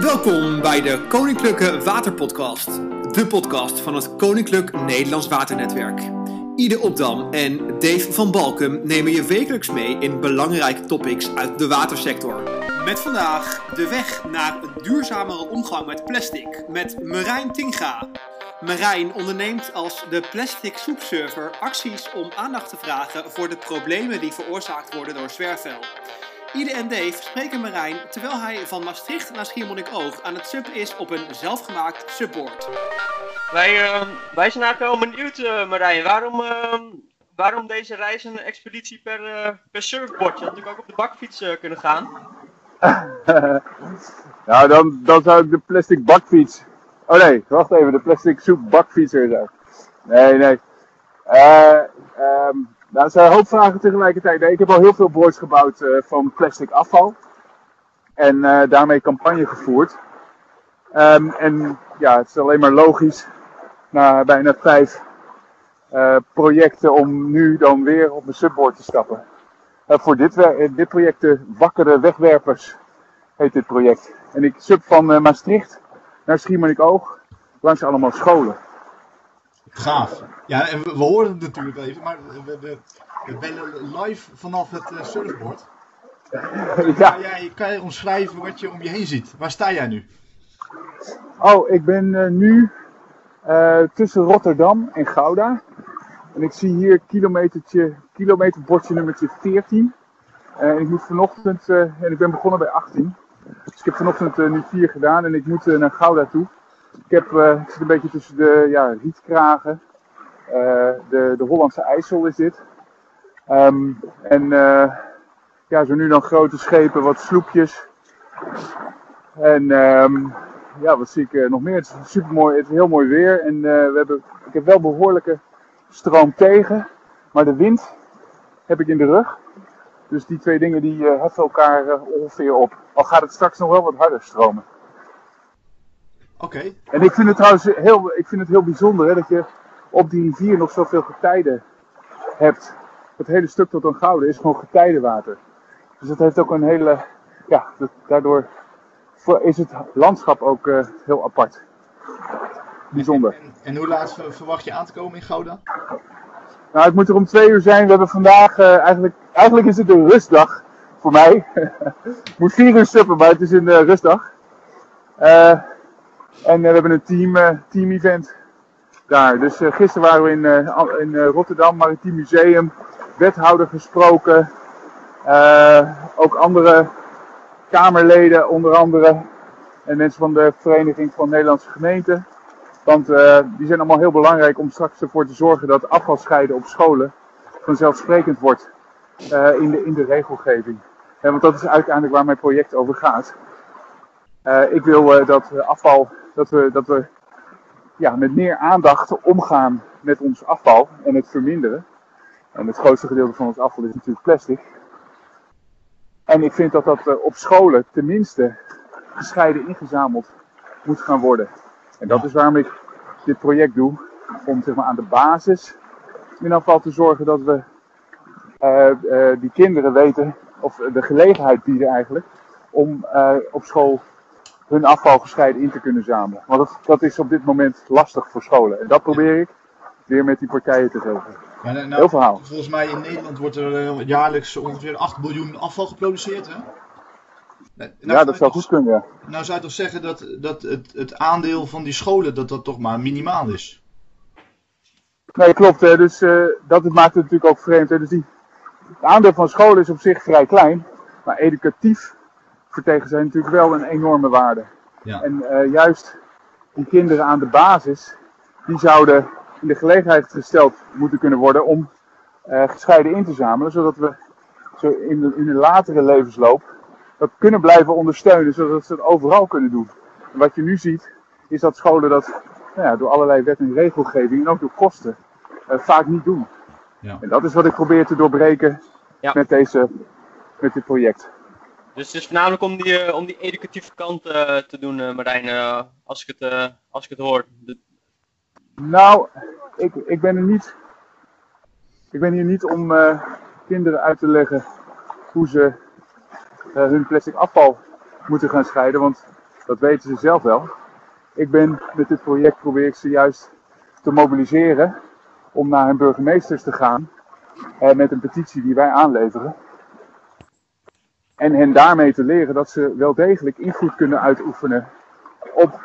Welkom bij de Koninklijke Waterpodcast. De podcast van het Koninklijk Nederlands Waternetwerk. Ide Opdam en Dave van Balkum nemen je wekelijks mee in belangrijke topics uit de watersector. Met vandaag de weg naar een duurzamere omgang met plastic met Marijn Tinga. Marijn onderneemt als de Plastic Soepserver acties om aandacht te vragen voor de problemen die veroorzaakt worden door zwerfvuil. Ide en Dave spreken Marijn terwijl hij van Maastricht naar Schiermonnikoog aan het sub is op een zelfgemaakt subboard. Wij, uh, wij zijn eigenlijk wel benieuwd, uh, Marijn. Waarom, uh, waarom deze reis een expeditie per, per surfboard? Je had natuurlijk ook op de bakfiets kunnen gaan. nou, dan, dan zou ik de plastic bakfiets. Oh nee, wacht even, de plastic soep bakfietser zijn. Nee, nee. Um, nou, dat zijn een hoop vragen tegelijkertijd. ik heb al heel veel boards gebouwd uh, van plastic afval. En uh, daarmee campagne gevoerd. Um, en ja, het is alleen maar logisch na bijna vijf uh, projecten om nu dan weer op mijn subboard te stappen. voor dit, dit project, de Wakkere Wegwerpers, heet dit project. En ik sub van Maastricht naar Schiermonnikoog langs allemaal scholen. Gaaf. Ja, en we, we horen het natuurlijk even, maar we, we, we bellen live vanaf het uh, surfboard. Ja. Kan jij, kan je omschrijven wat je om je heen ziet? Waar sta jij nu? Oh, ik ben uh, nu uh, tussen Rotterdam en Gouda. En ik zie hier kilometertje, kilometerbordje nummertje 14. en ik moet vanochtend, en ik ben begonnen bij 18. Dus ik heb vanochtend nu 4 gedaan en ik moet naar Gouda toe. Ik, heb, uh, zit een beetje tussen de ja, rietkragen. Uh, de, de Hollandse IJssel is dit. Um, en uh, ja, zo nu dan grote schepen, wat sloepjes. En um, ja, wat zie ik nog meer? Het is super mooi, het is heel mooi weer. En we hebben, ik heb wel behoorlijke stroom tegen. Maar de wind heb ik in de rug. Dus die twee dingen die heffen elkaar ongeveer op. Al gaat het straks nog wel wat harder stromen. Oké. En ik vind het trouwens heel, ik vind het heel bijzonder hè, dat je op die rivier nog zoveel getijden hebt. Het hele stuk tot een gouden is gewoon getijdenwater. Dus dat heeft ook een hele, ja, dat, daardoor is het landschap ook uh, heel apart. Bijzonder. En, en, hoe laat verwacht je aan te komen in Gouda? Nou, het moet er om twee uur zijn. We hebben vandaag, uh, eigenlijk, eigenlijk is het een rustdag voor mij. ik moet vier uur suppen, maar het is een uh, rustdag. Uh, en we hebben een team, team event daar. Dus gisteren waren we in, in Rotterdam, Maritiem Museum, wethouder gesproken. ook andere Kamerleden onder andere. En mensen van de Vereniging van Nederlandse Gemeenten. Want die zijn allemaal heel belangrijk om straks ervoor te zorgen dat afvalscheiden op scholen vanzelfsprekend wordt in, de, in de regelgeving. want dat is uiteindelijk waar mijn project over gaat. Ik wil dat afval dat we, dat we ja, met meer aandacht omgaan met ons afval en het verminderen. En het grootste gedeelte van ons afval is natuurlijk plastic. En ik vind dat dat eh, op scholen tenminste gescheiden ingezameld moet gaan worden. En dat is waarom ik dit project doe. Om zeg maar, aan de basis in afval te zorgen dat we uh, uh, die kinderen weten, of de gelegenheid bieden eigenlijk, om op school hun afval gescheiden in te kunnen zamelen. Want dat, dat is op dit moment lastig voor scholen. En dat probeer ik weer met die partijen te regelen. Ja, nou, Heel verhaal. Volgens mij in Nederland wordt er eh, jaarlijks ongeveer 8 miljoen afval geproduceerd. Hè? Nou, ja, dat zou goed kunnen, ja. Nou zou je toch zeggen dat, dat het, het aandeel van die scholen dat dat toch maar minimaal is? Nee, klopt. Hè. Dus uh, dat maakt het natuurlijk ook vreemd. Hè. Dus die, het aandeel van scholen is op zich vrij klein. Maar educatief vertegen zij natuurlijk wel een enorme waarde. Ja. En uh, juist die kinderen aan de basis, die zouden in de gelegenheid gesteld moeten kunnen worden om uh, gescheiden in te zamelen, zodat we zo in, de, in de latere levensloop dat kunnen blijven ondersteunen, zodat ze het overal kunnen doen. En wat je nu ziet, is dat scholen dat nou ja, door allerlei wet en regelgeving en ook door kosten uh, vaak niet doen. Ja. En dat is wat ik probeer te doorbreken ja. met, deze, met dit project. Dus het is voornamelijk om die, uh, om die educatieve kant uh, te doen, uh, Marijn, als, ik het, als ik het hoor. Nou, ik, ik ben niet. Ik ben hier niet om kinderen uit te leggen hoe ze hun plastic afval moeten gaan scheiden. Want Dat weten ze zelf wel. Ik ben met dit project probeer ik ze juist te mobiliseren om naar hun burgemeesters te gaan eh, met een petitie die wij aanleveren. En hen daarmee te leren dat ze wel degelijk invloed kunnen uitoefenen op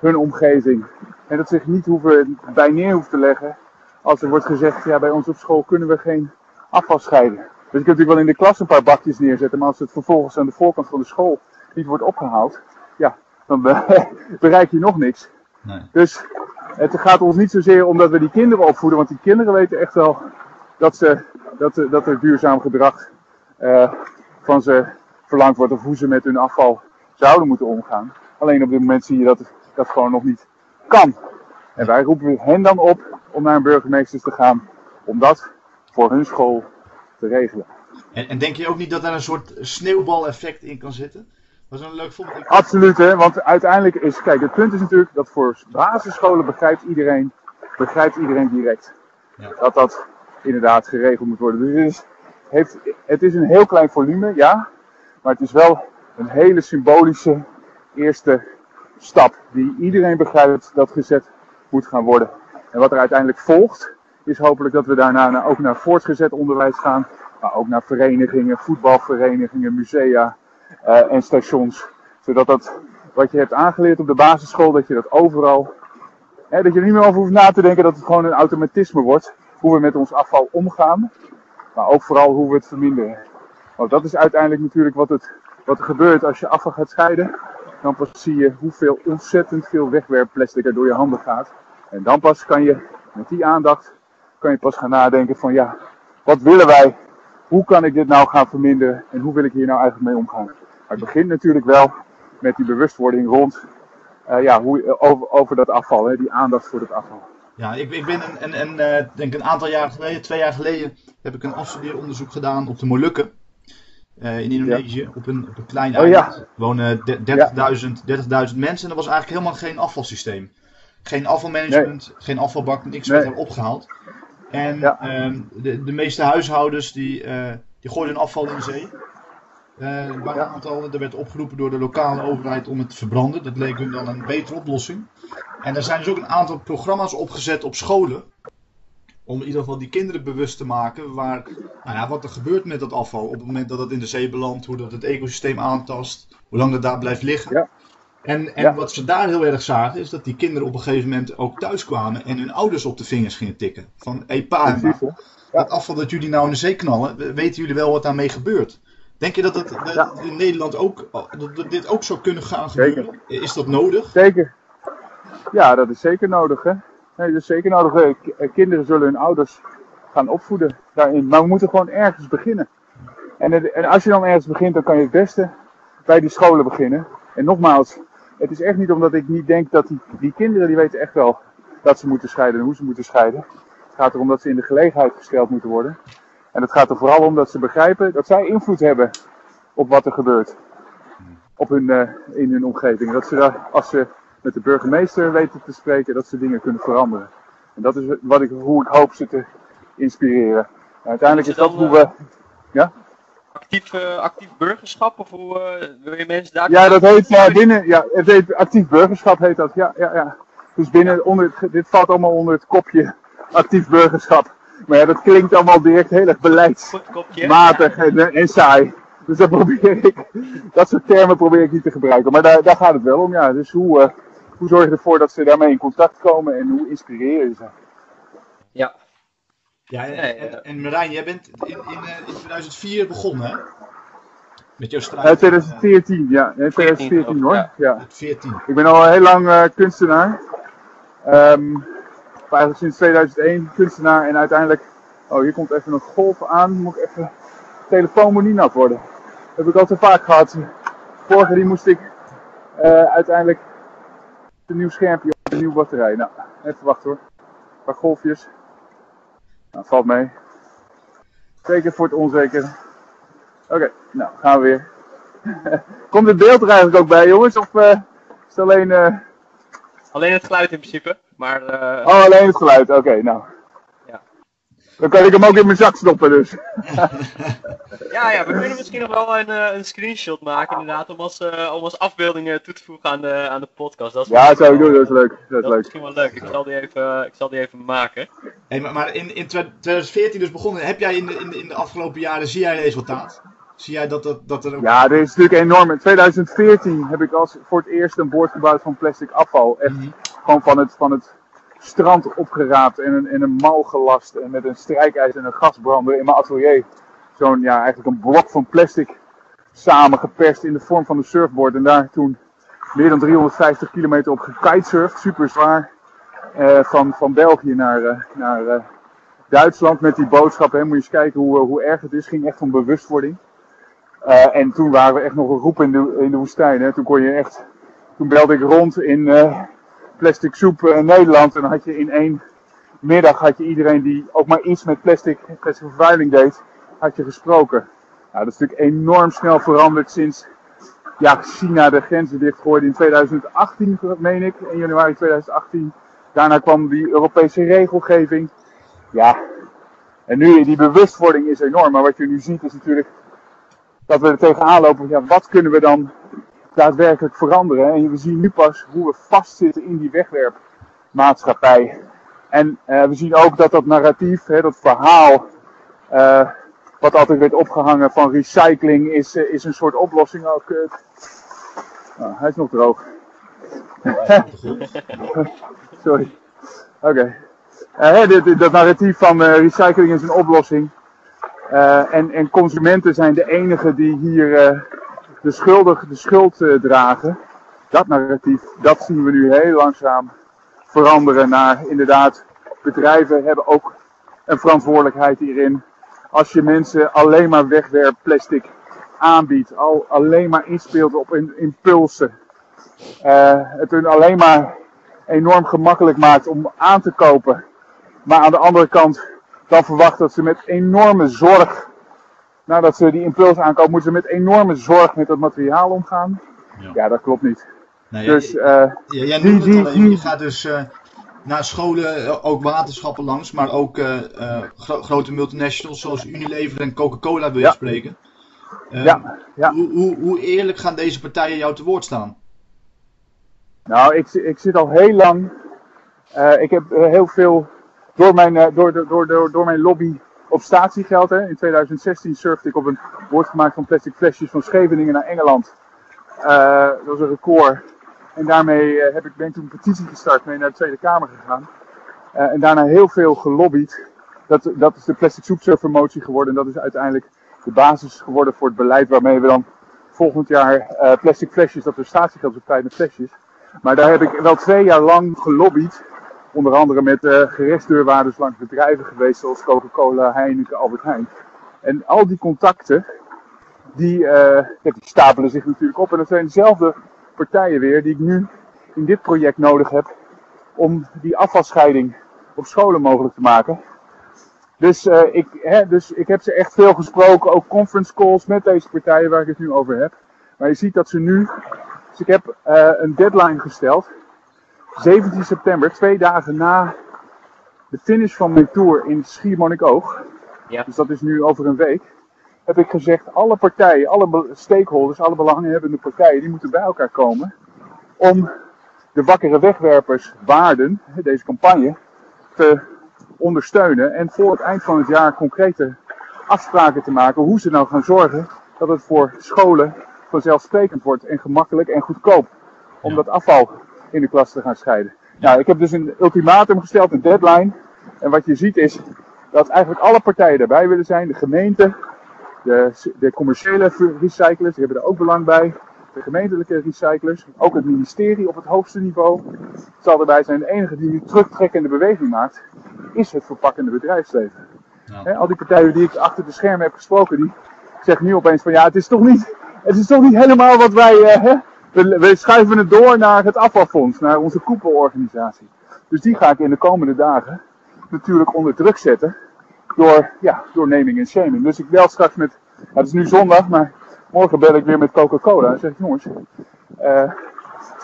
hun omgeving. En dat zich niet hoeven, bij neer hoeft te leggen als er wordt gezegd, ja bij ons op school kunnen we geen afval scheiden. Dus je kunt natuurlijk wel in de klas een paar bakjes neerzetten, maar als het vervolgens aan de voorkant van de school niet wordt opgehaald, ja, dan bereik je nog niks. Nee. Dus het gaat ons niet zozeer om dat we die kinderen opvoeden, want die kinderen weten echt wel dat, ze, dat, dat er duurzaam gedrag uh, van ze verlangd wordt of hoe ze met hun afval zouden moeten omgaan. Alleen op dit moment zie je dat dat gewoon nog niet kan. En wij roepen hen dan op om naar een burgemeester te gaan om dat voor hun school te regelen. En, en denk je ook niet dat daar een soort sneeuwbaleffect in kan zitten? Dat is een leuk voorbeeld. Absoluut, hè? want uiteindelijk is, kijk, het punt is natuurlijk dat voor basisscholen begrijpt iedereen, begrijpt iedereen direct. Ja. Dat dat inderdaad geregeld moet worden. Dus het is een heel klein volume, ja, maar het is wel een hele symbolische eerste stap die iedereen begrijpt dat gezet moet gaan worden. En wat er uiteindelijk volgt, is hopelijk dat we daarna ook naar voortgezet onderwijs gaan, maar ook naar verenigingen, voetbalverenigingen, musea uh, en stations. Zodat dat wat je hebt aangeleerd op de basisschool, dat je dat overal, hè, dat je er niet meer over hoeft na te denken dat het gewoon een automatisme wordt, hoe we met ons afval omgaan, maar ook vooral hoe we het verminderen. Want dat is uiteindelijk natuurlijk wat, het, wat er gebeurt als je afval gaat scheiden. Dan pas zie je hoeveel ontzettend veel wegwerpplastic er door je handen gaat. En dan pas kan je met die aandacht kan je pas gaan nadenken van ja, wat willen wij? Hoe kan ik dit nou gaan verminderen? En hoe wil ik hier nou eigenlijk mee omgaan? Maar het begint natuurlijk wel met die bewustwording rond uh, ja, hoe, over, over dat afval, hè, die aandacht voor het afval. Ja, ik, ik ben een, een, een, uh, denk een aantal jaar geleden, twee jaar geleden, heb ik een afstudeeronderzoek gedaan op de Molukken. Uh, in Indonesië, op, een, op een klein oh, eiland. Ja. wonen 30.000 30 mensen en er was eigenlijk helemaal geen afvalsysteem. Geen afvalmanagement, geen afvalbak, niks werd er opgehaald. En um, de, de meeste huishoudens die, uh, die gooiden hun afval in de zee. Uh, een aantal, er werd opgeroepen door de lokale overheid om het te verbranden. Dat leek hun dan een betere oplossing. En er zijn dus ook een aantal programma's opgezet op scholen. Om in ieder geval die kinderen bewust te maken waar, nou ja, wat er gebeurt met dat afval. Op het moment dat het in de zee belandt, hoe dat het ecosysteem aantast, hoe lang het daar blijft liggen. Ja. En, en wat ze daar heel erg zagen, is dat die kinderen op een gegeven moment ook thuis kwamen en hun ouders op de vingers gingen tikken. Van, hé hey, pa, ja. dat afval dat jullie nou in de zee knallen, weten jullie wel wat daarmee gebeurt? Denk je dat het in Nederland ook, dat dit ook zou kunnen gaan gebeuren? Is dat nodig? Zeker. Ja, dat is zeker nodig. Hè? Nee, dat is zeker nodig. Eh, kinderen zullen hun ouders gaan opvoeden daarin. Maar we moeten gewoon ergens beginnen. En, en als je dan ergens begint, dan kan je het beste bij die scholen beginnen. En nogmaals, het is echt niet omdat ik niet denk dat die, die kinderen, die weten echt wel dat ze moeten scheiden en hoe ze moeten scheiden. Het gaat erom dat ze in de gelegenheid gesteld moeten worden. En het gaat er vooral om dat ze begrijpen dat zij invloed hebben op wat er gebeurt. Op hun, uh, in hun omgeving. Dat ze daar, als ze met de burgemeester weten te spreken, dat ze dingen kunnen veranderen. En dat is wat ik, hoe ik hoop ze te inspireren. En uiteindelijk is dat hoe we. Ja? actief, uh, actief burgerschap? Of hoe uh, wil je mensen daar... Ja, dat heet ja, binnen, ja, het heet actief burgerschap heet dat, ja, ja, ja. Dus binnen, onder dit valt allemaal onder het kopje actief burgerschap. Maar ja, dat klinkt allemaal direct heel erg beleidsmatig en, eh, en saai. Dus dat probeer ik, dat soort termen probeer ik niet te gebruiken. Maar daar, daar gaat het wel om, ja. Dus hoe, uh, hoe zorg je ervoor dat ze daarmee in contact komen en hoe inspireer je ze? Ja, ja, en, en, Marijn, jij bent in, in, eh, in 2004 begonnen, hè? Met jouw strijd. 2014, ja. 2014 hoor. Ja. 14. Ik ben al heel lang uh, kunstenaar. Um, eigenlijk sinds 2001 kunstenaar en uiteindelijk... Oh, hier komt even een golf aan. Moet ik even... Telefoon moet niet nat worden. Dat heb ik al te vaak gehad. Vorige die moest ik uh, uiteindelijk een nieuw schermpje op een nieuwe batterij. Nou, even wachten hoor. Een paar golfjes. Nou, valt mee. Zeker voor het onzeker. Oké, nou gaan we weer. Komt het beeld er eigenlijk ook bij, jongens? Of uh, is het alleen. Uh... Alleen het geluid in principe, maar. Uh... Oh, alleen het geluid, oké, nou. Ja. Dan kan ik hem ook in mijn zak stoppen dus. ja, ja, we kunnen misschien nog wel een, eh, een screenshot maken inderdaad, om als, uh, om als afbeelding toe te voegen aan de, aan de podcast. Dat is ja, dat zou ik doen, dat is leuk. Dat, is, leuk. misschien wel leuk, ik zal die even, ik zal die even maken. Hey, maar, maar in, in 2014 dus begonnen, heb jij in de, in de, in de afgelopen jaren, zie jij resultaat? Zie jij dat, dat, dat er ook... Ja, dit is natuurlijk enorm. In 2014 heb ik als voor het eerst een boord gebouwd van plastic afval. Echt mhm. Gewoon van het, van het strand opgeraapt en een, in een mal gelast. En met een strijkijzer en een gasbrander in mijn atelier. Zo'n, ja, eigenlijk een blok van plastic samengeperst in de vorm van een surfboard. En daar toen meer dan 350 kilometer op gekitesurfd. Super zwaar. Uh, van, van België naar, uh, naar uh, Duitsland met die boodschap. Hè. Moet je eens kijken hoe, hoe erg het is. ging echt om bewustwording. En toen waren we echt nog een groep in de, in de woestijn. Hè. Toen kon je echt, toen belde ik rond in plastic soep uh, Nederland. En dan had je in één middag had je iedereen die ook maar iets met plastic, plastic vervuiling deed, had je gesproken. Nou, dat is natuurlijk enorm snel veranderd sinds ja, China de grenzen dichtgooide in 2018, meen ik, in januari 2018. Daarna kwam die Europese regelgeving. Ja, en nu die bewustwording is enorm. Maar wat je nu ziet is natuurlijk dat we er tegenaan lopen. Ja, wat kunnen we dan daadwerkelijk veranderen? En we zien nu pas hoe we vastzitten in die wegwerpmaatschappij. En uh, we zien ook dat dat narratief, hè, dat verhaal, uh, wat altijd werd opgehangen van recycling, is, uh, is een soort oplossing ook. Oh, hij is nog droog. Sorry. Oké. Dat narratief van recycling is een oplossing. En, en, consumenten zijn de enigen die hier de, schuldig, de schuld uh, dragen. Dat narratief, dat zien we nu heel langzaam veranderen naar inderdaad, bedrijven hebben ook een verantwoordelijkheid hierin. Als je mensen alleen maar wegwerpplastic aanbiedt, al alleen maar inspeelt op in, impulsen, het hun alleen maar enorm gemakkelijk maakt om aan te kopen, maar aan de andere kant dan verwacht dat ze met enorme zorg, nadat ze die impuls aankopen, moeten ze met enorme zorg met dat materiaal omgaan. Ja, ja dat klopt niet. Nee, dus, uh, ja, jij die, die, die, je gaat dus uh, naar scholen, eh, ook waterschappen langs, maar ook uh, gro grote multinationals zoals Unilever en Coca-Cola wil je spreken. ja, ja. Hoe, hoe, hoe eerlijk gaan deze partijen jou te woord staan? Nou, ik, ik zit al heel lang. ik heb heel veel door mijn, door, door, door, door mijn lobby op statiegeld. Hè. In 2016 surfde ik op een woord gemaakt van plastic flesjes van Scheveningen naar Engeland. Uh, dat was een record. En daarmee uh, heb ik, ben ik toen een petitie gestart, mee naar de Tweede Kamer gegaan. en daarna heel veel gelobbyd. Dat, dat is de plastic soepsurfer motie geworden. En dat is uiteindelijk de basis geworden voor het beleid waarmee we dan volgend jaar plastic flesjes, dat we statiegeld op tijd met flesjes. Maar daar heb ik wel twee jaar lang gelobbyd onder andere met uh, gerechtsdeurwaarders langs bedrijven geweest zoals Coca-Cola, Heineken, Albert Heijn. En al die contacten, die, uh, die stapelen zich natuurlijk op. En dat zijn dezelfde partijen weer die ik nu in dit project nodig heb om die afvalscheiding op scholen mogelijk te maken. Dus, uh, ik, hè, dus ik heb ze echt veel gesproken, ook conference calls met deze partijen waar ik het nu over heb. Maar je ziet dat ze nu, dus ik heb een deadline gesteld 17 september, twee dagen na de finish van mijn tour in Schiermonnikoog, ja. dus dat is nu over een week, heb ik gezegd, alle partijen, alle stakeholders, alle belanghebbende partijen, die moeten bij elkaar komen om de wakkere wegwerpers waarden, deze campagne, te ondersteunen en voor het eind van het jaar concrete afspraken te maken hoe ze nou gaan zorgen dat het voor scholen vanzelfsprekend wordt en gemakkelijk en goedkoop om dat afval in de klas te gaan scheiden. Nou, ik heb dus een ultimatum gesteld, een deadline. En wat je ziet is dat eigenlijk alle partijen daarbij willen zijn. De gemeente, de, de commerciële recyclers, die hebben er ook belang bij. De gemeentelijke recyclers, ook het ministerie op het hoogste niveau zal erbij zijn. De enige die nu terugtrekkende beweging maakt, is het verpakkende bedrijfsleven. al die partijen die ik achter de schermen heb gesproken, die zeggen nu opeens van ja, het is toch niet, het is toch niet helemaal wat wij, uh, we, we schuiven het door naar het afvalfonds, naar onze koepelorganisatie. Dus die ga ik in de komende dagen natuurlijk onder druk zetten door, ja, door naming en shaming. Dus ik bel straks met, het is nu zondag, maar morgen bel ik weer met Coca-Cola en zeg ik, jongens, uh,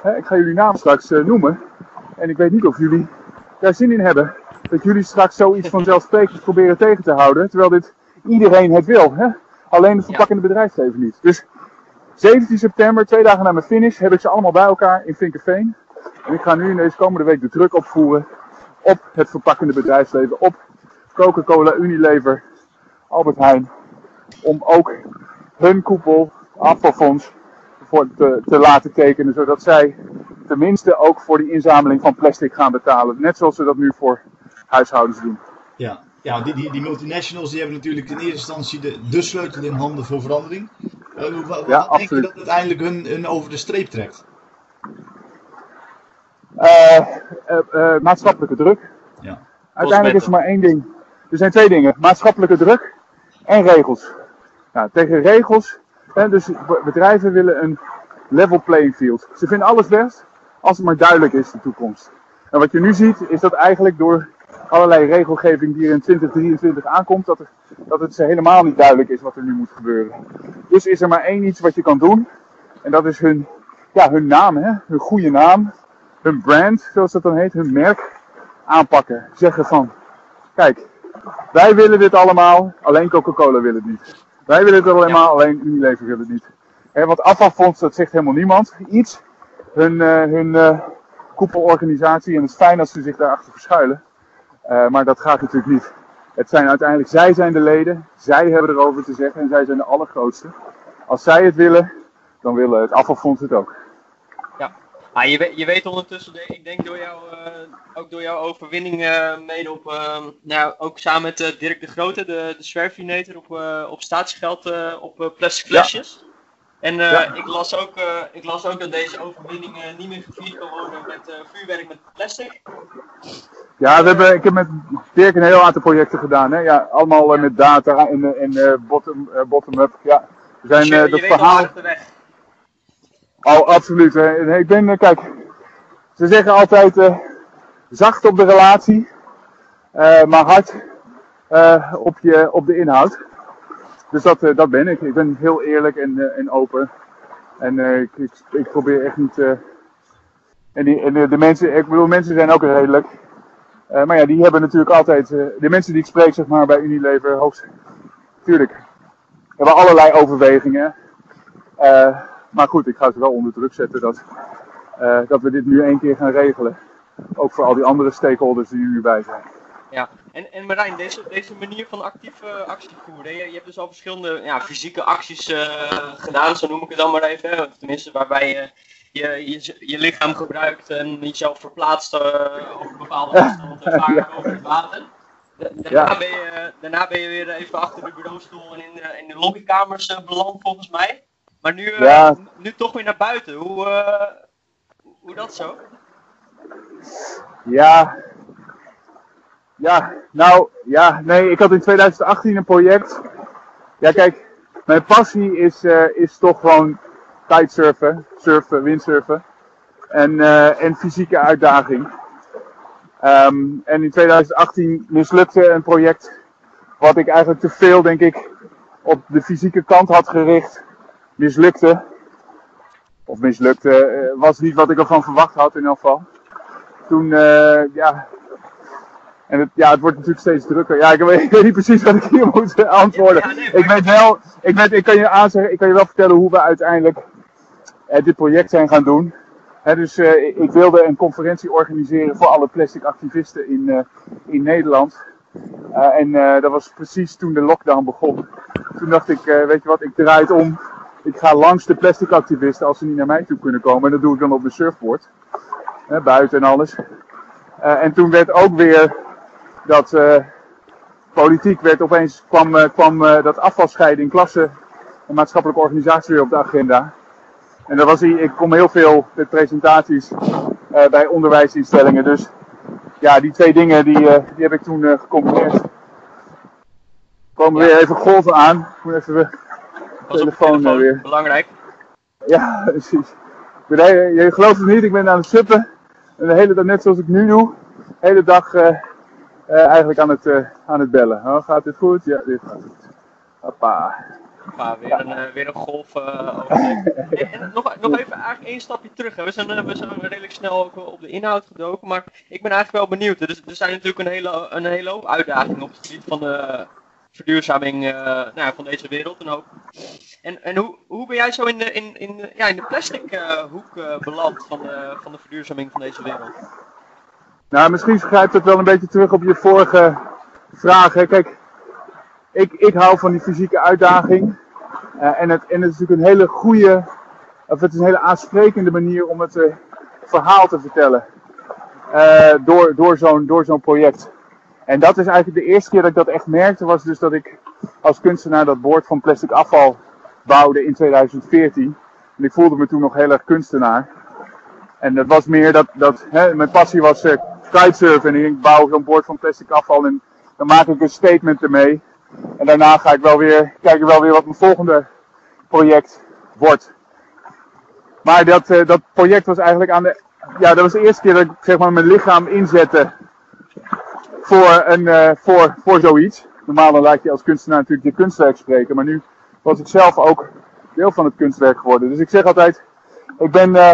hè, ik ga jullie naam straks uh, noemen. En ik weet niet of jullie daar zin in hebben dat jullie straks zoiets vanzelfsprekend proberen tegen te houden. Terwijl dit iedereen het wil. Hè? Alleen de verpakkende bedrijfsleven niet. Dus 17 september, twee dagen na mijn finish, heb ik ze allemaal bij elkaar in Vinkerveen. En ik ga nu in deze komende week de druk opvoeren op het verpakkende bedrijfsleven, op Coca-Cola, Unilever, Albert Heijn. Om ook hun koepel, afvalfonds, voor te, te laten tekenen, zodat zij tenminste ook voor die inzameling van plastic gaan betalen. Net zoals ze dat nu voor huishoudens doen. Ja, ja die, die, die multinationals die hebben natuurlijk in eerste instantie de, de sleutel in handen voor verandering. Uh, wat, Ja, denk je absoluut. dat uiteindelijk hun, hun over de streep trekt? Eh, eh, eh, maatschappelijke druk. Ja. Uiteindelijk is er maar één ding. Er zijn twee dingen. Maatschappelijke druk en regels. Nou, tegen regels, hè, dus be- bedrijven willen een level playing field. Ze vinden alles best als het maar duidelijk is de toekomst. En wat je nu ziet is dat eigenlijk door allerlei regelgeving die er in 2023 aankomt, dat, er, dat het ze helemaal niet duidelijk is wat er nu moet gebeuren. Dus is er maar één iets wat je kan doen. En dat is hun, ja, hun naam, hè? hun goede naam, hun brand, zoals dat dan heet, hun merk aanpakken. Zeggen van, kijk, wij willen dit allemaal, alleen Coca-Cola wil het niet. Wij willen het allemaal, alleen Unilever wil het niet. Hè, want afvalfonds, dat zegt helemaal niemand. Iets, hun, eh, hun eh, koepelorganisatie, en het is fijn dat ze zich daarachter verschuilen. Eh, maar dat gaat natuurlijk niet. Het zijn uiteindelijk, zij zijn de leden, zij hebben erover te zeggen en zij zijn de allergrootste. Als zij het willen, dan willen het afvalfonds het ook. Ah, je, weet, je weet ondertussen, de- ik denk door jou, eh, ook door jouw overwinning eh, mede op, nou, ook samen met Dirk de Grote, de, de zwerfinator op, op staatsgeld op plastic flesjes. En eh, Ja. ik, las ook, eh, ik las ook dat deze overwinning eh, niet meer gevierd kan worden met vuurwerk met plastic. Ja, we hebben, ik heb met Dirk een heel aantal projecten gedaan. Hè? Ja, allemaal met data en, en eh, bottom, bottom-up. Ja, we zijn je, je dat weet verhaal. aardig de weg. Oh, absoluut. hè. Ik ben, kijk, ze zeggen altijd zacht op de relatie, maar hard op, je, op de inhoud. Dus dat, eh, dat ben ik. Ik ben heel eerlijk en, eh, en open. En eh, ik, ik, ik probeer echt niet. en die, en de, mensen, ik bedoel, mensen zijn ook redelijk. Maar ja, die hebben natuurlijk altijd. de mensen die ik spreek, zeg maar, bij Unilever, hoogst. Tuurlijk. hebben allerlei overwegingen. Maar goed, ik ga ze wel onder druk zetten dat, dat we dit nu één keer gaan regelen. Ook voor al die andere stakeholders die nu bij zijn. Ja, en, en Marijn, deze, deze manier van actief eh, actie voeren, je, je hebt dus al verschillende ja, fysieke acties eh, gedaan, zo noem ik het dan maar even. tenminste, waarbij je je, je, je lichaam gebruikt en jezelf verplaatst eh, over bepaalde afstanden en vaak Ja. over het water. Da- Daarna, Ja. ben je, daarna ben je weer even achter de bureaustoel en in de, in de lobbykamers beland volgens mij. Maar nu, Ja. nu toch weer naar buiten. Hoe, hoe dat zo? Ja. Ja, nou, ja, nee, ik had in 2018 een project. Ja, kijk, mijn passie is, eh, is toch gewoon kitesurfen, surfen, windsurfen. En, eh, en fysieke uitdaging. Ehm, en in 2018 mislukte een project wat ik eigenlijk te veel, denk ik, op de fysieke kant had gericht. Mislukte. Of mislukte, eh, was niet wat ik ervan verwacht had in elk geval toen, ja. En het, ja, het wordt natuurlijk steeds drukker. Ja, ik weet, ik weet niet precies wat ik hier moet antwoorden. Ja, nee, maar- ik weet wel, ik, weet, ik kan je aanzeggen, ik kan je wel vertellen hoe we uiteindelijk eh, dit project zijn gaan doen. Dus eh, ik- wilde een conferentie organiseren voor alle plastic activisten in, eh, in Nederland. Eh, en dat was precies toen de lockdown begon. Toen dacht ik, weet je wat, ik draai het om. Ik ga langs de plastic activisten als ze niet naar mij toe kunnen komen. En dat doe ik dan op mijn surfboard buiten en alles. En toen werd ook weer dat eh, politiek werd opeens kwam, eh, kwam eh, dat afvalscheiding klassen en maatschappelijke organisatie weer op de agenda. En dat was ik kom heel veel met presentaties bij onderwijsinstellingen. Dus ja, die twee dingen die, die heb ik toen gecombineerd. Komen weer even golven aan. Ik moet even de Telefoon, eh, weer. belangrijk. ja, precies. Je gelooft het niet, ik ben aan het suppen. En de hele dag, net zoals ik nu doe, de hele dag eigenlijk aan het, eh, aan het bellen. Oh, gaat dit goed? Ja, dit gaat goed. Hoppa. Hoppa, weer een, uh, weer een golf en, nog, nog even eigenlijk één stapje terug. Hè. We, zijn, we zijn redelijk snel ook op de inhoud gedoken, maar ik ben eigenlijk wel benieuwd. Er, er zijn natuurlijk een hele, een hele hoop uitdagingen op het gebied van de verduurzaming nou, van deze wereld. Hoop. En, en hoe, hoe ben jij zo in de, in, in, ja, in de plastic hoek beland van de, van de verduurzaming van deze wereld? Nou, misschien grijpt het wel een beetje terug op je vorige vraag. Hè. Kijk, ik, ik hou van die fysieke uitdaging. Uh, en, het, en het is natuurlijk een hele goede, of het is een hele aansprekende manier om het uh, verhaal te vertellen. Uh, door door zo'n zo'n project. En dat is eigenlijk de eerste keer dat ik dat echt merkte, was dus dat ik als kunstenaar dat bord van plastic afval bouwde in 2014. En ik voelde me toen nog heel erg kunstenaar. En dat was meer dat, dat hè, mijn passie was kitesurfen. En ik bouw zo'n bord van plastic afval en dan maak ik een statement ermee. En daarna ga ik wel weer, kijk ik wel weer wat mijn volgende project wordt. Maar dat, uh, dat project was eigenlijk aan de. Ja, dat was de eerste keer dat ik zeg maar, mijn lichaam inzette voor, een, uh, voor, voor zoiets. Normaal dan laat je als kunstenaar natuurlijk je kunstwerk spreken. Maar nu was ik zelf ook deel van het kunstwerk geworden. Dus ik zeg altijd: ik ben uh,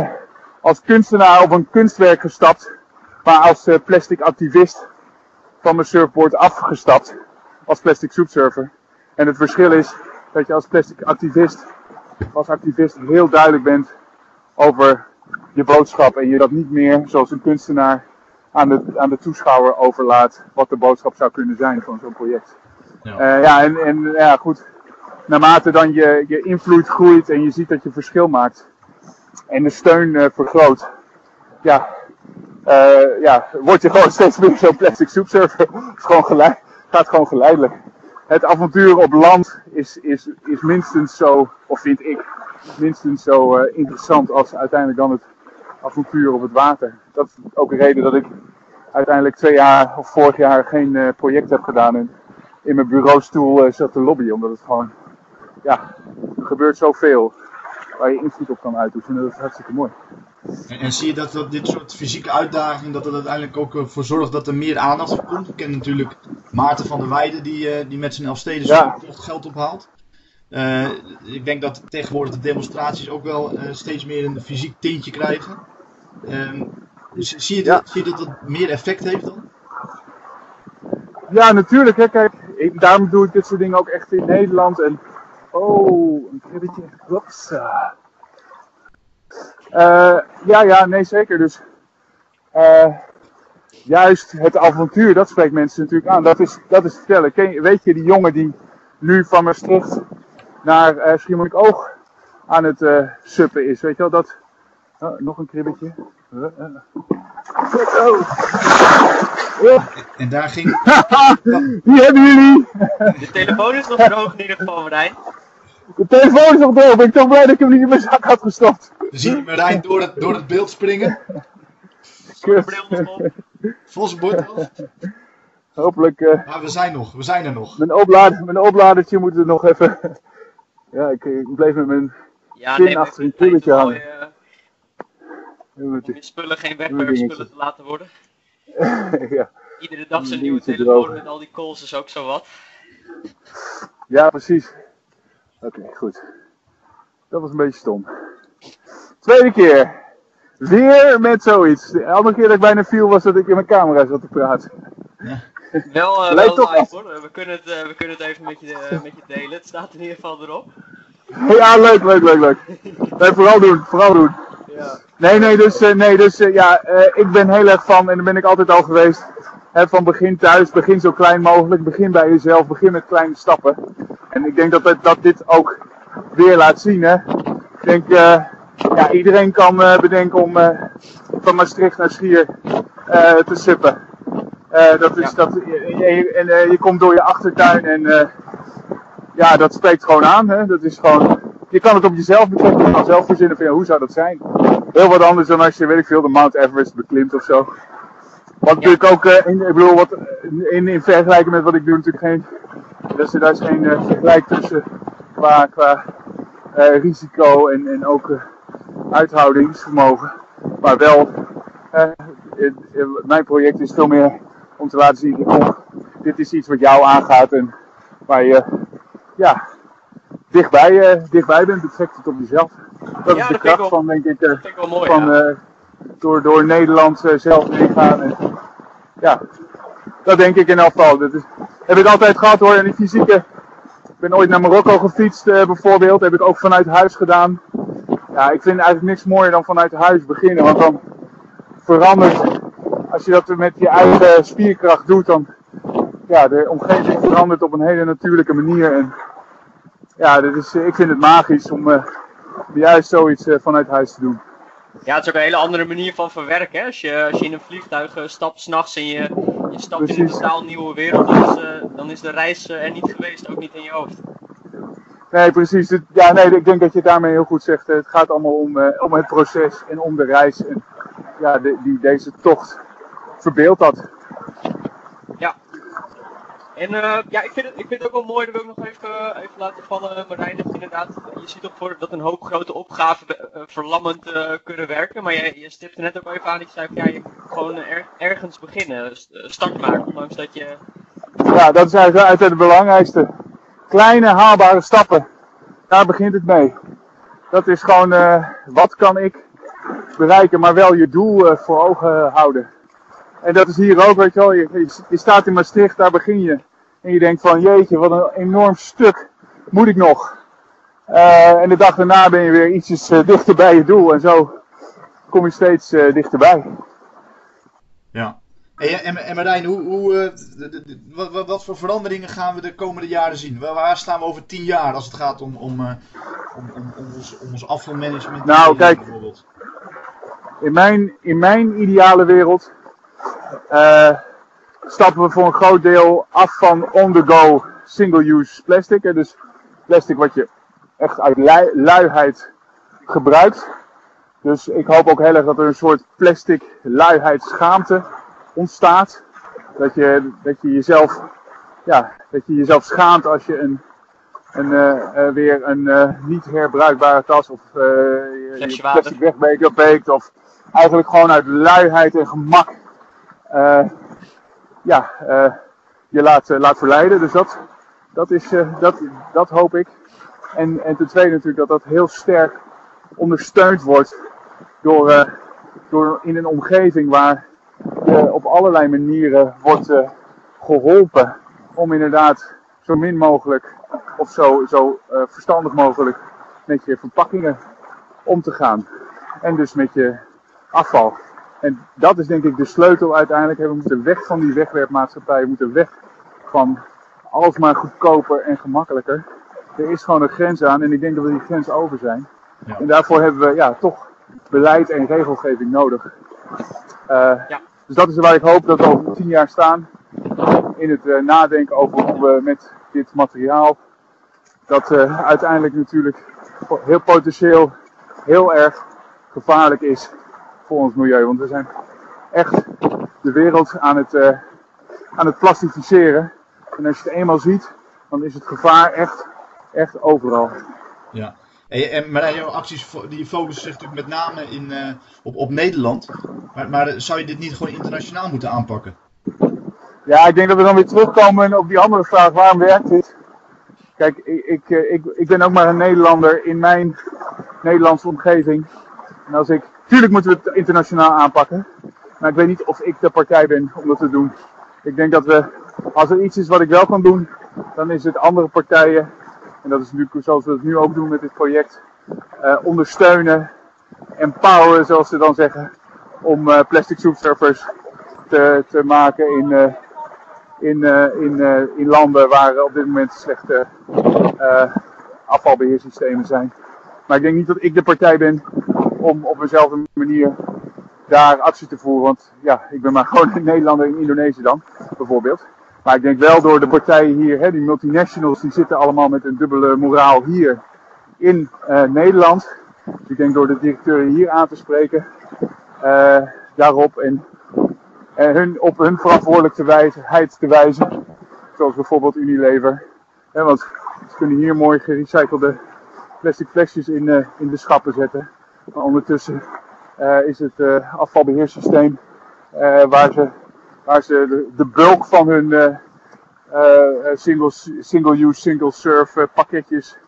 als kunstenaar op een kunstwerk gestapt. Maar als plastic activist van mijn surfboard afgestapt als plastic soepsurfer. En het verschil is dat je als plastic activist, als activist heel duidelijk bent over je boodschap en je dat niet meer zoals een kunstenaar aan de, aan de toeschouwer overlaat wat de boodschap zou kunnen zijn van zo'n project. Ja, uh, ja en, en ja, goed. Naarmate dan je, je invloed groeit en je ziet dat je verschil maakt en de steun uh, vergroot, ja, uh, ja, word je gewoon steeds meer zo'n plastic soepsurfer. Het gaat gewoon geleidelijk. Het avontuur op land is, is, is minstens zo, of vind ik, minstens zo uh, interessant als uiteindelijk dan het avontuur op het water. Dat is ook een reden dat ik uiteindelijk twee jaar of vorig jaar geen uh, project heb gedaan en in mijn bureaustoel zat te lobbyen. Omdat het gewoon, ja, er gebeurt zoveel waar je invloed op kan uitoefenen. Dat is hartstikke mooi. En, en, zie je dat, dat dit soort fysieke uitdagingen, dat er uiteindelijk ook eh, voor zorgt dat er meer aandacht voor komt? Ik ken natuurlijk Maarten van der Weijden, die, uh, die met zijn Elfsteden ja. geld ophaalt. Uh, ik denk dat tegenwoordig de demonstraties ook wel uh, steeds meer een fysiek tintje krijgen. Uh, zie, je dat, zie je dat dat meer effect heeft dan? Ja, natuurlijk. Hè. Kijk, ik, daarom doe ik dit soort dingen ook echt in Nederland. En, oh, een kribbetje. Hopsa. Uh, ja, ja, nee, zeker. Dus uh, juist het avontuur, dat spreekt mensen natuurlijk aan. Dat is, dat is vertellen. Ken, weet je, die jongen die nu van Maastricht naar uh, Schiermonnikoog aan het uh, suppen is, weet je wel, dat... Oh, nog een kribbetje. Oh. Ja. En daar ging... Die hebben jullie! De telefoon is nog droog in ieder geval, Marijn. De telefoon is nog ik ben toch blij dat ik hem niet in mijn zak had gestopt. We zien Marijn door het, door het beeld springen. Vosbord. Hopelijk. Uh, maar we zijn nog, we zijn er nog. Mijn, oplader, mijn opladertje moet er nog even. ja, ik, ik bleef met mijn ja, nee, achter een pulletje hangen. Uh, om je spullen geen wegwerpspullen te laten worden. ja. Iedere dag zijn nieuwe telefoon met al die calls is ook zo wat. Ja, precies. Oké, goed. Dat was een beetje stom. Tweede keer. Weer met zoiets. De andere keer dat ik bijna viel was dat ik in mijn camera zat te praten. Ja. Wel, uh, wel live hoor. We kunnen, het, uh, we kunnen het even met je, uh, met je delen. Het staat in ieder geval erop. Ja, leuk, leuk, leuk, leuk. Nee, vooral doen, vooral doen. Ja. Nee, nee, dus, nee, dus ja, ik ben heel erg van, en daar ben ik altijd al geweest, van begin thuis, begin zo klein mogelijk, begin bij jezelf, begin met kleine stappen. En ik denk dat, dat dit ook weer laat zien, hè. Ik denk, uh, ja, iedereen kan uh, bedenken om uh, van Maastricht naar Schier te suppen. dat is, ja. dat, en, en je komt door je achtertuin en ja, dat spreekt gewoon aan. Hè? Dat is gewoon, je kan het op jezelf betrekken, je kan zelf verzinnen van ja, hoe zou dat zijn. Heel wat anders dan als je, weet ik veel, de Mount Everest beklimt of zo. Wat natuurlijk ook, in, ik bedoel, wat, in, in vergelijking met wat ik doe, natuurlijk geen, dus daar is geen vergelijk tussen qua, qua uh, risico en, en ook uh, uithoudingsvermogen. Maar wel, uh, mijn project is veel meer om te laten zien, kom, dit is iets wat jou aangaat en waar je, ja, dichtbij, dichtbij bent, betrekt het op jezelf. Dat is de kracht van, denk ik, van, door, door Nederland zelf heen gaan. En, ja, dat denk ik in elk geval. Dat heb ik altijd gehad hoor, in die fysieke. Ik ben ooit naar Marokko gefietst bijvoorbeeld, heb ik ook vanuit huis gedaan. Ja, ik vind eigenlijk niks mooier dan vanuit huis beginnen, want dan verandert, als je dat met je eigen spierkracht doet, dan ja, de omgeving verandert op een hele natuurlijke manier. En ja, dat is, ik vind het magisch om uh, juist zoiets uh, vanuit huis te doen. Ja, het is ook een hele andere manier van verwerken. Hè? Als, je, als je in een vliegtuig uh, stapt s'nachts en je, je stapt in een totaal nieuwe wereld, dan is, dan is de reis er niet geweest, ook niet in je hoofd. Nee, precies. Ja, nee, ik denk dat je daarmee heel goed zegt. Het gaat allemaal om, om het proces en om de reis. En ja, de, die, deze tocht verbeeldt dat. En uh, ja, ik vind, het, ik vind ook wel mooi, dat wil ik nog even, uh, even laten vallen, Marijn, dat inderdaad, je ziet toch voor dat een hoop grote opgaven uh, verlammend kunnen werken, maar je, je stipte net ook even aan, ik zei ja, je moet gewoon er, ergens beginnen, start maken, ondanks dat je... Ja, dat is eigenlijk uit het belangrijkste. Kleine haalbare stappen, daar begint het mee. Dat is gewoon, wat kan ik bereiken, maar wel je doel voor ogen houden. En dat is hier ook, weet je wel. Je, je, staat in Maastricht, daar begin je. En je denkt van, jeetje, wat een enorm stuk moet ik nog. Uh, en de dag daarna ben je weer ietsjes uh, dichter bij je doel. En zo kom je steeds uh, dichterbij. Ja. En, en, Marijn, hoe, hoe, wat, wat, voor veranderingen gaan we de komende jaren zien? Waar staan we over tien jaar als het gaat om, om, om, om, om ons, om ons afvalmanagement? Nou, kijk, in mijn, in mijn ideale wereld stappen we voor een groot deel af van on-the-go single-use plastic. Dus plastic wat je echt uit luiheid gebruikt. Dus ik hoop ook heel erg dat er een soort plastic luiheidsschaamte ontstaat. Dat je, dat je jezelf, ja, dat je jezelf schaamt als je een, een, uh, weer een uh, niet herbruikbare tas of je plastic wegbeker beekt. Of eigenlijk gewoon uit luiheid en gemak ja, uh, je laat, uh, laat verleiden. Dus dat, dat, is, dat, dat hoop ik. En, en ten tweede natuurlijk dat dat heel sterk ondersteund wordt door, door in een omgeving waar je op allerlei manieren wordt geholpen om inderdaad zo min mogelijk of zo, zo verstandig mogelijk met je verpakkingen om te gaan. En dus met je afval. En dat is denk ik de sleutel uiteindelijk. We moeten weg van die wegwerpmaatschappij. We moeten weg van alsmaar goedkoper en gemakkelijker. Er is gewoon een grens aan en ik denk dat we die grens over zijn. Ja. En daarvoor hebben we ja, toch beleid en regelgeving nodig. Uh, ja. Dus dat is waar ik hoop dat we over tien jaar staan. In het uh, nadenken over hoe we met dit materiaal, dat uh, uiteindelijk natuurlijk heel potentieel heel erg gevaarlijk is voor ons milieu. Want we zijn echt de wereld aan het, uh, aan het plastificeren. En als je het eenmaal ziet, dan is het gevaar echt, echt overal. Ja. En, maar jouw acties die focussen zich natuurlijk met name in, uh, op, op Nederland. Maar, maar zou je dit niet gewoon internationaal moeten aanpakken? Ja, ik denk dat we dan weer terugkomen op die andere vraag. Waarom werkt dit? Kijk, ik, ik, eh, ik, ik ben ook maar een Nederlander in mijn Nederlandse omgeving. En als ik Tuurlijk moeten we het internationaal aanpakken. Maar ik weet niet of ik de partij ben om dat te doen. Ik denk dat we, als er iets is wat ik wel kan doen, dan is het andere partijen, en dat is nu zoals we het nu ook doen met dit project, uh, ondersteunen, empoweren zoals ze dan zeggen, om uh, plastic soepsurfers te, te maken in, uh, in, in, in landen waar op dit moment slechte afvalbeheersystemen zijn. Maar ik denk niet dat ik de partij ben om op eenzelfde manier daar actie te voeren. Want ja, ik ben maar gewoon een Nederlander in Indonesië dan, bijvoorbeeld. Maar ik denk wel door de partijen hier, hè, die multinationals, die zitten allemaal met een dubbele moraal hier in uh, Nederland. Dus ik denk door de directeuren hier aan te spreken, uh, daarop en, en hun, op hun verantwoordelijkheid te wijzen. Zoals bijvoorbeeld Unilever. Want ze kunnen hier mooi gerecyclede plastic flesjes in, uh, in de schappen zetten. Maar ondertussen uh, is het uh, afvalbeheersysteem uh, waar ze, waar ze de, de bulk van hun single, single use, single serve pakketjes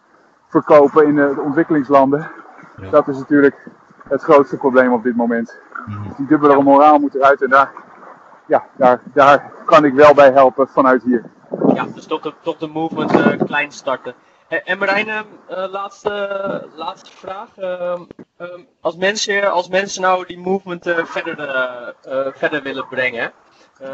verkopen in de ontwikkelingslanden. Dat is natuurlijk het grootste probleem op dit moment. Dus die dubbele moraal moet eruit en daar, ja, daar, daar kan ik wel bij helpen vanuit hier. Ja, dus toch de, toch de movement uh, klein starten. En Marijn, uh, laatste, laatste vraag. Uh, als, mensen, als mensen nou die movement uh, verder, verder willen brengen.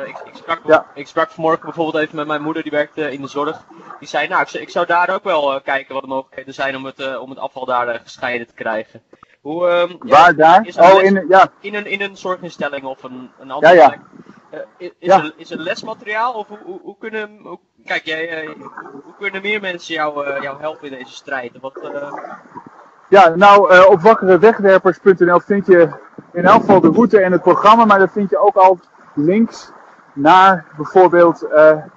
Ik, ik, sprak, ja. ik sprak vanmorgen bijvoorbeeld even met mijn moeder, die werkt in de zorg. Die zei, nou, ik, ik zou daar ook wel kijken wat de mogelijkheden zijn om het, om het afval daar gescheiden te krijgen. Hoe, um, Waar daar? oh, in, ja. in, een, in een zorginstelling of een, een andere ja, ja. Uh, is, ja. er, is er lesmateriaal of hoe, hoe, hoe kunnen, hoe, kijk jij, uh, hoe kunnen meer mensen jou, uh, jou helpen in deze strijd? Wat, Ja, nou op wakkerewegwerpers.nl vind je in elk geval de route en het programma, maar daar vind je ook al links naar bijvoorbeeld, er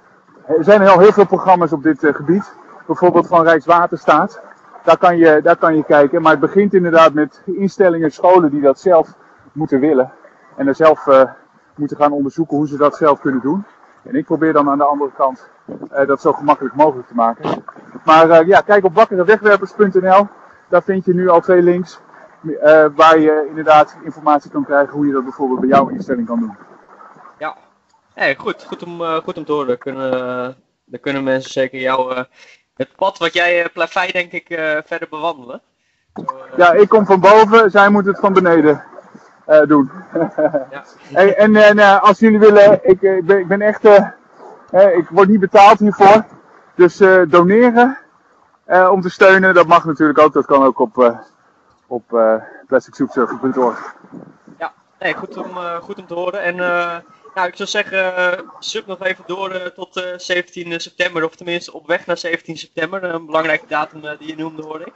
zijn al heel veel programma's op dit gebied, bijvoorbeeld van Rijkswaterstaat. Daar kan, je, daar kan je kijken. Maar het begint inderdaad met instellingen, scholen die dat zelf moeten willen. En er zelf moeten gaan onderzoeken hoe ze dat zelf kunnen doen. En ik probeer dan aan de andere kant uh, dat zo gemakkelijk mogelijk te maken. Maar uh, ja, kijk op wakkerewegwerpers.nl. Daar vind je nu al twee links. waar je inderdaad informatie kan krijgen hoe je dat bijvoorbeeld bij jouw instelling kan doen. Ja, hey, goed. Goed om, goed om te horen. Dan kunnen, dan kunnen mensen zeker jou het pad wat jij uh, denk ik verder bewandelen. Ja, ik kom van boven, zij moet het van beneden doen. ja. en en als jullie willen, ik, ik, ben, ik ben echt, ik word niet betaald hiervoor. Dus doneren om te steunen, dat mag natuurlijk ook. Dat kan ook op, op plasticsoepsurfer.org. Ja, nee, goed, om, goed om te horen. En nou, ik zou zeggen, uh, nog even door uh, tot uh, eh, 17 september, of tenminste op weg naar 17 september. Een belangrijke datum die je noemde, hoor ik.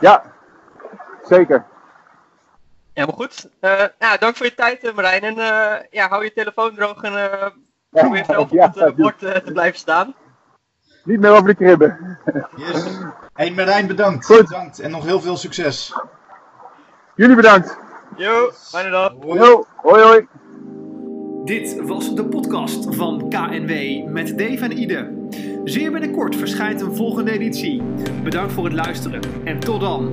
Ja, zeker. Helemaal goed. nou, dank voor je tijd, Marijn. En ja, hou je telefoon droog en probeer zelf op het bord te blijven staan. Niet meer over de kribben. yes. Hey Marijn, bedankt. Goed. Bedankt en nog heel veel succes. Jullie bedankt. Jo, fijne dag. Hoi. Yo, hoi hoi. Dit was de podcast van KNW met Dave en Ide. Zeer binnenkort verschijnt een volgende editie. Bedankt voor het luisteren en tot dan.